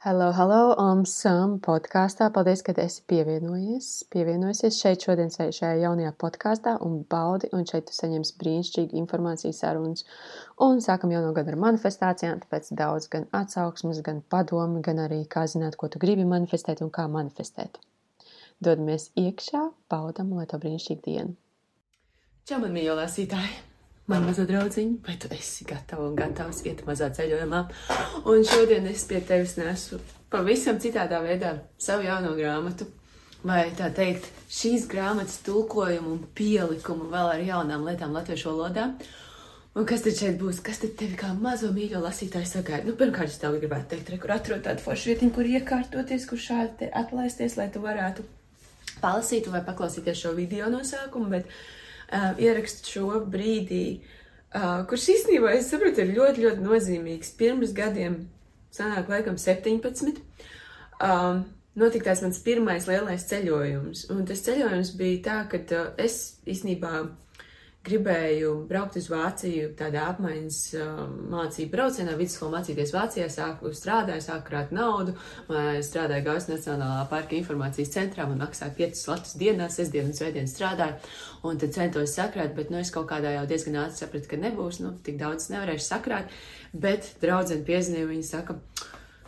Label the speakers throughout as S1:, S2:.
S1: Hello, hello, um, Sam podkāstā. Paldies, ka esi pievienojies. Pievienojusies šeit šodien šajā jaunajā podkāstā un baudi, un šeit tu saņemsi brīnišķīgu informāciju sarunas. Un sākam jauno gadu ar manifestācijām, tāpēc daudz gan atsauksmes, gan padomi, gan arī kā zināt, ko tu gribi manifestēt un kā manifestēt. Dodamies iekšā, baudam, lai tev brīnišķīga diena.
S2: Čau, man mīļā lasītāji! Man maza draudziņa, vai tu esi gatava un gatavs iet mazā ceļojumā. Un šodien es pie tevis nesu pavisam citādā veidā savu jauno grāmatu. Vai tā teikt, šīs grāmatas tulkojumu un pielikumu vēl ar jaunām lietām latviešu valodā. Un kas tad šeit būs? Kas tad tevi kā mazo mīļo lasītāju sagaida? Nu, pirmkārt, es tev gribētu teikt, re, kur atrod tādu foršu vietiņu, kur iekārtoties, kur šādi atlaisties, lai tu varētu palasīt vai paklausīties šo video no sākuma, bet uh, ierakstu šo brīdī, uh, kurš īstenībā, es saprotu, ir ļoti, ļoti nozīmīgs. Pirms gadiem, sanāk, laikam, 17. Um, notika tāds mans pirmais lielais ceļojums. Un tas ceļojums bija tā, ka uh, es īstenībā gribēju braukt uz Vāciju tādā apmaiņas uh, mācību braucienā, vidusskolu mācīties Vācijā, sāku strādāju, sāku krāt naudu, strādāju Gaujas Nacionālā parka informācijas centrā, man maksāja 5 latus dienā, sestdien un svētdien strādāju, un tad centos sakrāt, bet, nu, es kaut kādā jau diezgan ātri sapratu, ka nebūs, nu, tik daudz nevarēšu sakrāt, bet draudzene piezīmēja, viņa saka,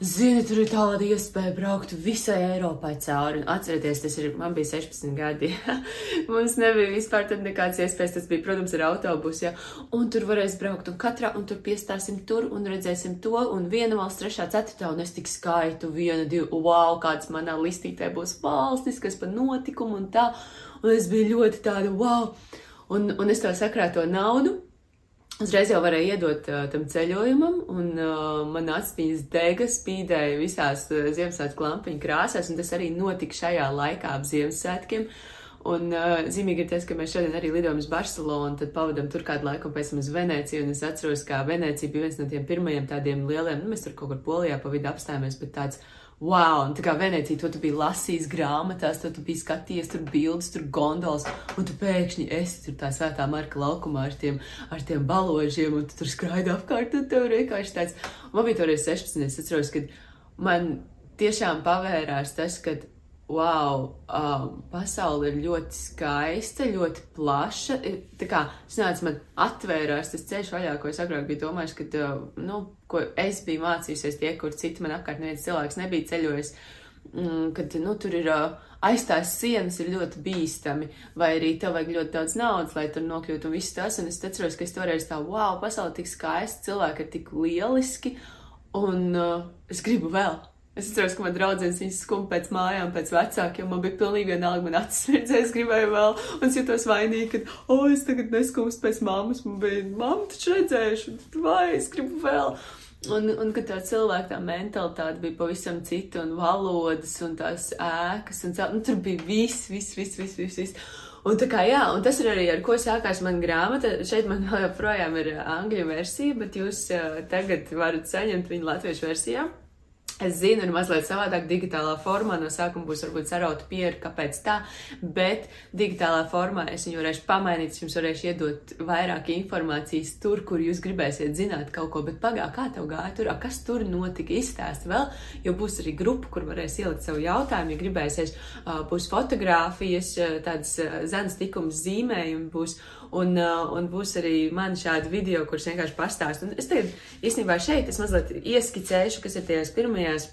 S2: Zini, tur ir tāda iespēja braukt visai Eiropai cauri. Un atcerieties, tas ir, man bija 16 gadi. Mums nebija vispār tad nekādas iespējas. Tas bija, protams, ar autobusu. Ja? Un tur varēs braukt un katrā, un tur piestāsim tur un redzēsim to. Un viena valsts, trešā, ceturtā, un es tik skaitu vienu, divu, wow, kāds manā listītē būs valstis, kas pa notikumu un tā. Un es biju ļoti tāda, wow. Un, un es to sakrāto naudu Uzreiz jau varēja iedot uh, tam ceļojumam, un uh, man acis dega, spīdēja visās uh, Ziemassvētku lampiņu krāsās, un tas arī notika šajā laikā ap Ziemassvētkiem. Un uh, zīmīgi ir tas, ka mēs šodien arī lidojam uz Barcelonu, tad pavadām tur kādu laiku, un pēc tam uz Venēciju. Un es atceros, ka Venecija bija viens no tiem pirmajiem tādiem lieliem, nu, mēs tur kaut kur Polijā pa vidu apstājāmies, bet tāds wow, un tā kā Venecija, to tu biji lasījis grāmatās, to tu biji skatījies tur bildes, tur gondolas, un tu pēkšņi esi tur tā svētā marka laukumā ar tiem, ar tiem baložiem, un tu tur skraidi apkārt, un tev vienkārši tāds, man bija toreiz 16, es atceros, kad man tiešām pavērās tas, kad wow, um, pasaule ir ļoti skaista, ļoti plaša. Tā kā sanāca, man atvērās tas ceļš vaļā, ko es agrāk biju domājis, kad, uh, nu, ko es biju mācījusies tie, kur citi man apkārt neviens cilvēks nebija ceļojis. Mm, kad, nu, tur ir uh, aiz tās sienas ir ļoti bīstami, vai arī tev vajag ļoti daudz naudas, lai tur nokļūtu un viss tas, un es atceros, ka es toreiz tā, wow, pasaule tik skaista, cilvēki ir tik lieliski, un uh, es gribu vēl. Es atceros, ka man draudzenes viņas skum pēc mājām, pēc vecākiem. Man bija pilnīgi vienalga, man acis redzēja, es gribēju vēl, un jutos vainīgi, ka, o, es tagad neskumstu pēc mammas. Man bija, mamma, taču redzējuši, vai es gribu vēl. Un, un kad tā cilvēka tā mentalitāte bija pavisam cita, un valodas, un tās ēkas, un cel... nu, tur bija viss, viss, viss, viss, viss. viss. Un tā kā jā, un tas ir arī ar ko sākās mana grāmata. Šeit man joprojām ir angļu versija, bet jūs uh, tagad varat saņemt viņu latviešu versijā. Es zinu, ir mazliet savādāk digitālā formā. No sākuma būs varbūt sarauta pieru, kāpēc tā, bet digitālā formā es viņu varēšu pamainīt, es jums varēšu iedot vairāk informācijas tur, kur jūs gribēsiet zināt kaut ko, bet pagā, kā tev gāja tur, kas tur notika, izstāst vēl, jo būs arī grupa, kur varēs ielikt savu jautājumu, ja gribēsies, būs fotogrāfijas, tādas zemes tikums zīmējumi būs, un, un būs arī man šādi video, kurus vienkārši pastāst. Un es tagad īstenībā šeit es mazliet ieskicēšu, kas ir tajās pirmajās pirmajās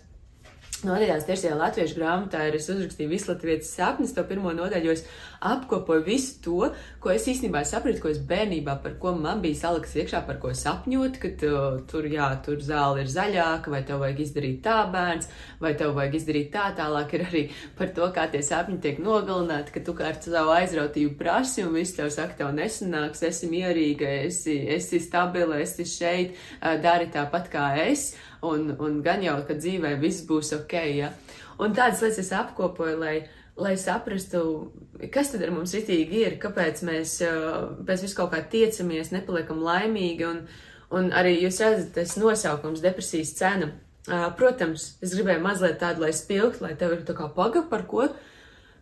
S2: nodaļās, tiešajā latviešu grāmatā, ir uzrakstīju visu latviešu sapnis, to pirmo nodaļu, es apkopoju visu to, ko es īstenībā sapratu, ko es bērnībā, par ko man bija saliks iekšā, par ko sapņot, ka tu, tur, jā, tur zāle ir zaļāka, vai tev vajag izdarīt tā bērns, vai tev vajag izdarīt tā, tālāk ir arī par to, kā tie sapņi tiek nogalināti, ka tu kā ar savu aizrautību prasi, un viss tev saka, tev nesanāks, esi mierīga, esi, esi stabila, esi šeit, dari tāpat kā es un, un gan jau, ka dzīvē viss būs ok. Ja? Un tādas lietas es apkopoju, lai, lai saprastu, kas tad ar mums ritīgi ir, kāpēc mēs pēc visu kaut kā tiecamies, nepaliekam laimīgi. Un, un arī jūs redzat, tas nosaukums depresijas cena. Protams, es gribēju mazliet tādu, lai spilgt, lai tev ir tā kā paga par ko.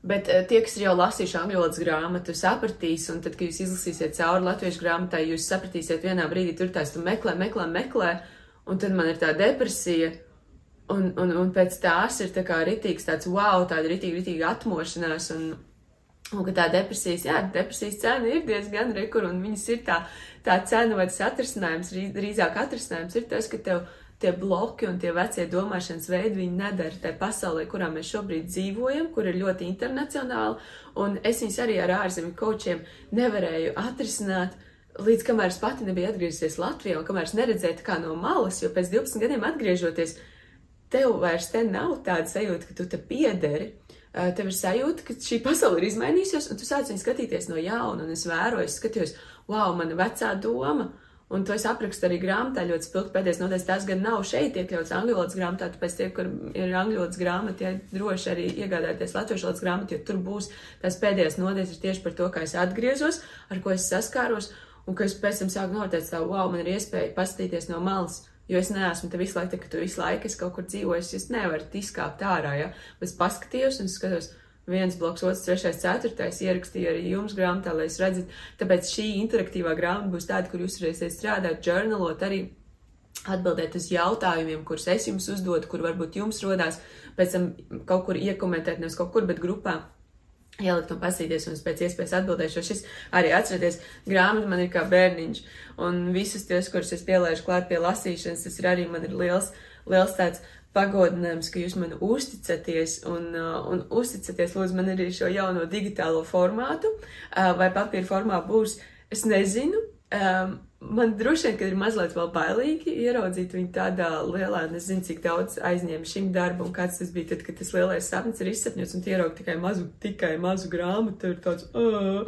S2: Bet tie, kas ir jau lasījuši angļu valodas grāmatu, sapratīs, un tad, kad jūs izlasīsiet cauri latviešu grāmatai, jūs sapratīsiet vienā brīdī, tur tās tu meklē, meklē, meklē, Un tad man ir tā depresija, Un, un, un pēc tās ir tā kā ritīgs tāds wow, tāda ritīga, ritīga atmošanās. Un, un ka tā depresijas, jā, depresijas cena ir diezgan rekur, un viņas ir tā, tā cena vai tas atrisinājums, drīzāk atrisinājums ir tas, ka tev tie bloki un tie vecie domāšanas veidi, viņi nedara tajā pasaulē, kurā mēs šobrīd dzīvojam, kur ir ļoti internacionāli, un es viņus arī ar ārzemju kočiem nevarēju atrisināt, līdz kamēr es pati nebija atgriezusies Latvijā, un kamēr es neredzēju kā no malas, jo pēc 12 gadiem atgriežoties, tev vairs te nav tāda sajūta, ka tu te piederi. Tev ir sajūta, ka šī pasaule ir izmainījusies, un tu sāc viņu skatīties no jauna, un es vēroju, es skatījos, wow, mana vecā doma, un to es aprakstu arī grāmatā ļoti spilgti pēdējais nodaļas. Tas gan nav šeit iekļauts angļu valodas grāmatā, tāpēc tie, kur ir angļu valodas grāmata, tie droši arī iegādāties latviešu valodas grāmatu, jo tur būs tās pēdējās nodaļas ir tieši par to, kā es atgriezos, ar ko es saskāros, un ka es pēc tam sāku novērtēt savu, wow, man ir iespēja paskatīties no malas Jo es neesmu te visu laiku, tā, ka tu visu laiku esi kaut kur dzīvojis, es nevaru izkāpt ārā, ja. Bet es paskatījos un skatos, viens bloks, otrs, trešais, ceturtais, ierakstīju arī jums grāmatā, lai jūs redzat. Tāpēc šī interaktīvā grāmata būs tāda, kur jūs varēsiet strādāt, journalot arī atbildēt uz jautājumiem, kurus es jums uzdodu, kur varbūt jums rodās, pēc tam kaut kur iekomentēt, nevis kaut kur, bet grupā ielikt un pasīties, un es pēc iespējas atbildēšu, šis arī atcerieties, grāmata man ir kā bērniņš, un visus tos, kurus es pielaižu klāt pie lasīšanas, tas ir arī man ir liels, liels tāds pagodinājums, ka jūs man uzticaties un, uh, un uzticaties, lūdzu, man arī šo jauno digitālo formātu, uh, vai papīra formā būs, es nezinu, um, man droši vien, ka ir mazliet vēl bailīgi ieraudzīt viņu tādā lielā, nezinu, cik daudz aizņēma šim darbam, kāds tas bija, tad, kad tas lielais sapnis ir izsapņots un ieraugt tikai mazu, tikai mazu grāmatu, ir tāds, uh,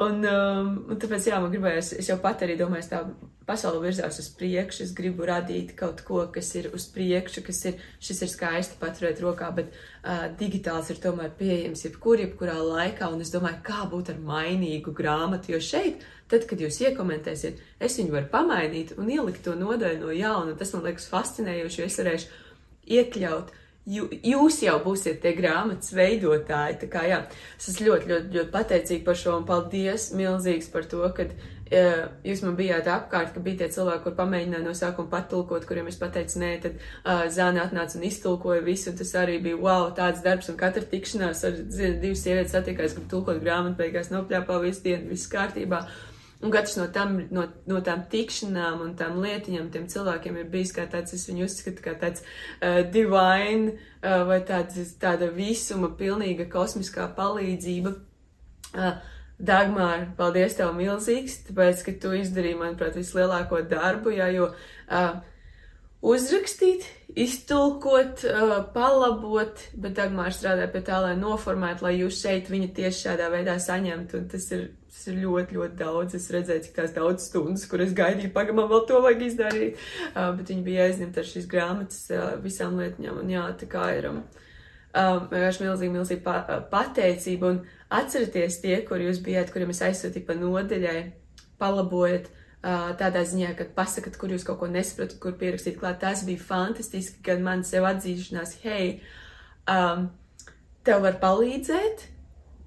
S2: un, um, un tāpēc, jā, man gribējās, es jau pat arī domāju, tā pasaule virzās uz priekšu, es gribu radīt kaut ko, kas ir uz priekšu, kas ir, šis ir skaisti paturēt rokā, bet uh, digitāls ir tomēr pieejams jebkur, jebkurā laikā, un es domāju, kā būt ar mainīgu grāmatu, jo šeit, tad, kad jūs iekomentēsiet, es viņu varu pamainīt un ielikt to nodaļu no jauna, tas man liekas fascinējoši, jo es varēšu iekļaut jūs jau būsiet tie grāmatas veidotāji. Tā kā jā, es esmu ļoti, ļoti, ļoti pateicīga par šo un paldies milzīgs par to, ka jūs man bijāt apkārt, ka bija tie cilvēki, kur pamēģināja no sākuma patulkot, kuriem es pateicu nē, tad uh, Zāne atnāca un iztulkoja visu, un tas arī bija wow, tāds darbs, un katra tikšanās ar divas sievietes satikās, grib tulkot grāmatu, beigās nopļāpā visu dienu, viss kārtībā. Un katrs no, tam, no, no tām tikšanām un tām lietiņām, tiem cilvēkiem ir bijis kā tāds, es viņu uzskatu kā tāds uh, divine uh, vai tāds, tāda visuma pilnīga kosmiskā palīdzība. Uh, Dagmār, paldies tev milzīgs, tāpēc, ka tu izdarīji, manuprāt, vislielāko darbu, jā, jo uh, uzrakstīt, iztulkot, uh, palabot, bet Dagmār strādā pie tā, lai noformētu, lai jūs šeit viņu tieši šādā veidā saņemtu, un tas ir, tas ir ļoti, ļoti daudz. Es redzēju, cik tās daudz stundas, kuras gaidīju, pagamā vēl to vajag izdarīt, uh, bet viņi bija aizņemti ar šīs grāmatas uh, visām lietņām, un jā, tā kā ir. Um, Um, vienkārši milzīgi, milzīgi pa, pateicība. Un atcerieties tie, kur jūs bijāt, kuriem es aizsūtīju pa nodeļai, palabojat uh, tādā ziņā, ka pasakat, kur jūs kaut ko nesaprotat, kur pierakstīt klāt. Tas bija fantastiski, kad man sev atzīšanās, hei, um, tev var palīdzēt.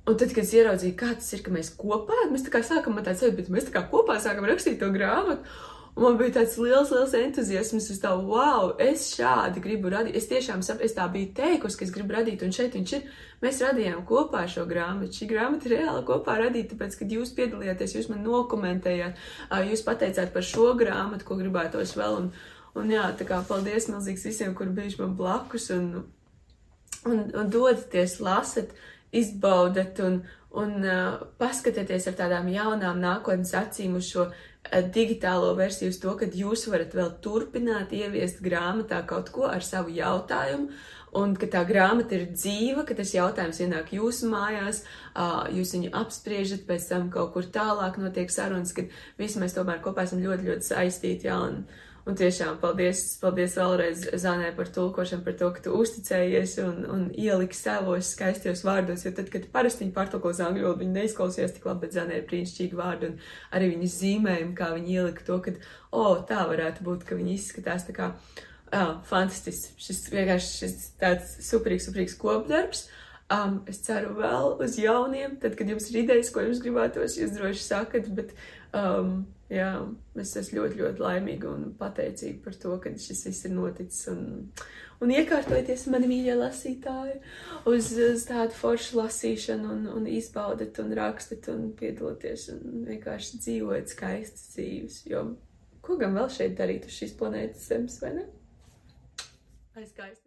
S2: Un tad, kad es ieraudzīju, kā tas ir, ka mēs kopā, mēs tā kā sākam man tāds, bet mēs tā kā kopā sākam rakstīt to grāmatu. Un man bija tāds liels, liels entuziasms uz tā, wow, es šādi gribu radīt. Es tiešām saprotu, es tā biju teikusi, ka es gribu radīt, un šeit viņš ir. Mēs radījām kopā šo grāmatu. Šī grāmata ir reāli kopā radīta, tāpēc, kad jūs piedalījāties, jūs man nokomentējāt, jūs pateicāt par šo grāmatu, ko gribētos vēl. Un, un jā, tā kā paldies milzīgs visiem, kur bijuši man blakus un, un, un dodaties, lasat, izbaudat un, un uh, paskatieties ar tādām jaunām nākotnes acīm uz šo digitālo versiju uz to, ka jūs varat vēl turpināt ieviest grāmatā kaut ko ar savu jautājumu, un ka tā grāmata ir dzīva, ka tas jautājums ienāk jūsu mājās, jūs viņu apspriežat, pēc tam kaut kur tālāk notiek sarunas, kad visi mēs tomēr kopā esam ļoti, ļoti saistīti, jā, un, Un tiešām paldies, paldies vēlreiz Zanē par tulkošanu, par to, ka tu uzticējies un, un ieliki savos skaistos vārdos, jo tad, kad parasti viņi pārtulkos angļu valodu, viņi neizklausījās tik labi, bet Zanē ir brīnišķīgi vārdi un arī viņi zīmējumi, kā viņi ielika to, ka, o, oh, tā varētu būt, ka viņi izskatās tā kā, ah, fantastisks, šis vienkārši šis tāds superīgs, superīgs kopdarbs. Um, es ceru vēl uz jauniem, tad, kad jums ir idejas, ko jums gribētos, jūs droši sakat, bet um, jā, es esmu ļoti, ļoti laimīga un pateicīga par to, ka šis viss ir noticis un, un iekārtojoties mani mīļie lasītāji uz, uz tādu foršu lasīšanu un, un izbaudat un rakstat un piedaloties un vienkārši dzīvojat skaistas dzīves, jo ko gan vēl šeit darīt uz šīs planētas zemes, vai ne? Aizskaisti.